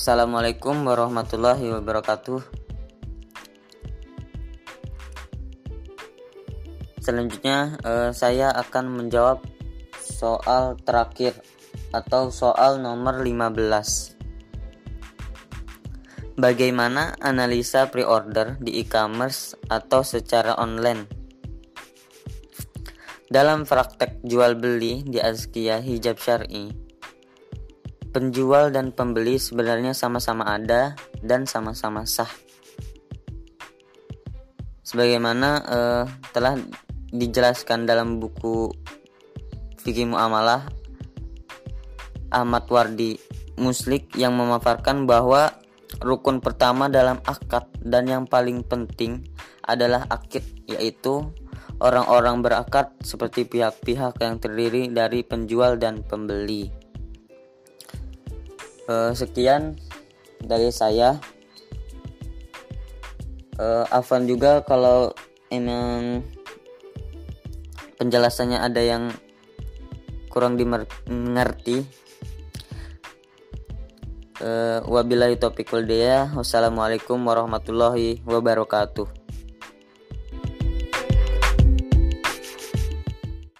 Assalamualaikum warahmatullahi wabarakatuh. Selanjutnya eh, saya akan menjawab soal terakhir atau soal nomor 15. Bagaimana analisa pre-order di e-commerce atau secara online? Dalam praktek jual beli di Azkia Hijab Syar'i, penjual dan pembeli sebenarnya sama-sama ada dan sama-sama sah. Sebagaimana eh, telah dijelaskan dalam buku Fikih Muamalah Ahmad Wardi Muslik yang memaparkan bahwa rukun pertama dalam akad dan yang paling penting adalah akid yaitu orang-orang berakad seperti pihak-pihak yang terdiri dari penjual dan pembeli. Uh, sekian dari saya. Uh, Afan juga kalau emang penjelasannya ada yang kurang dimengerti. Uh, wabillahi taufiq wal Wassalamualaikum warahmatullahi wabarakatuh.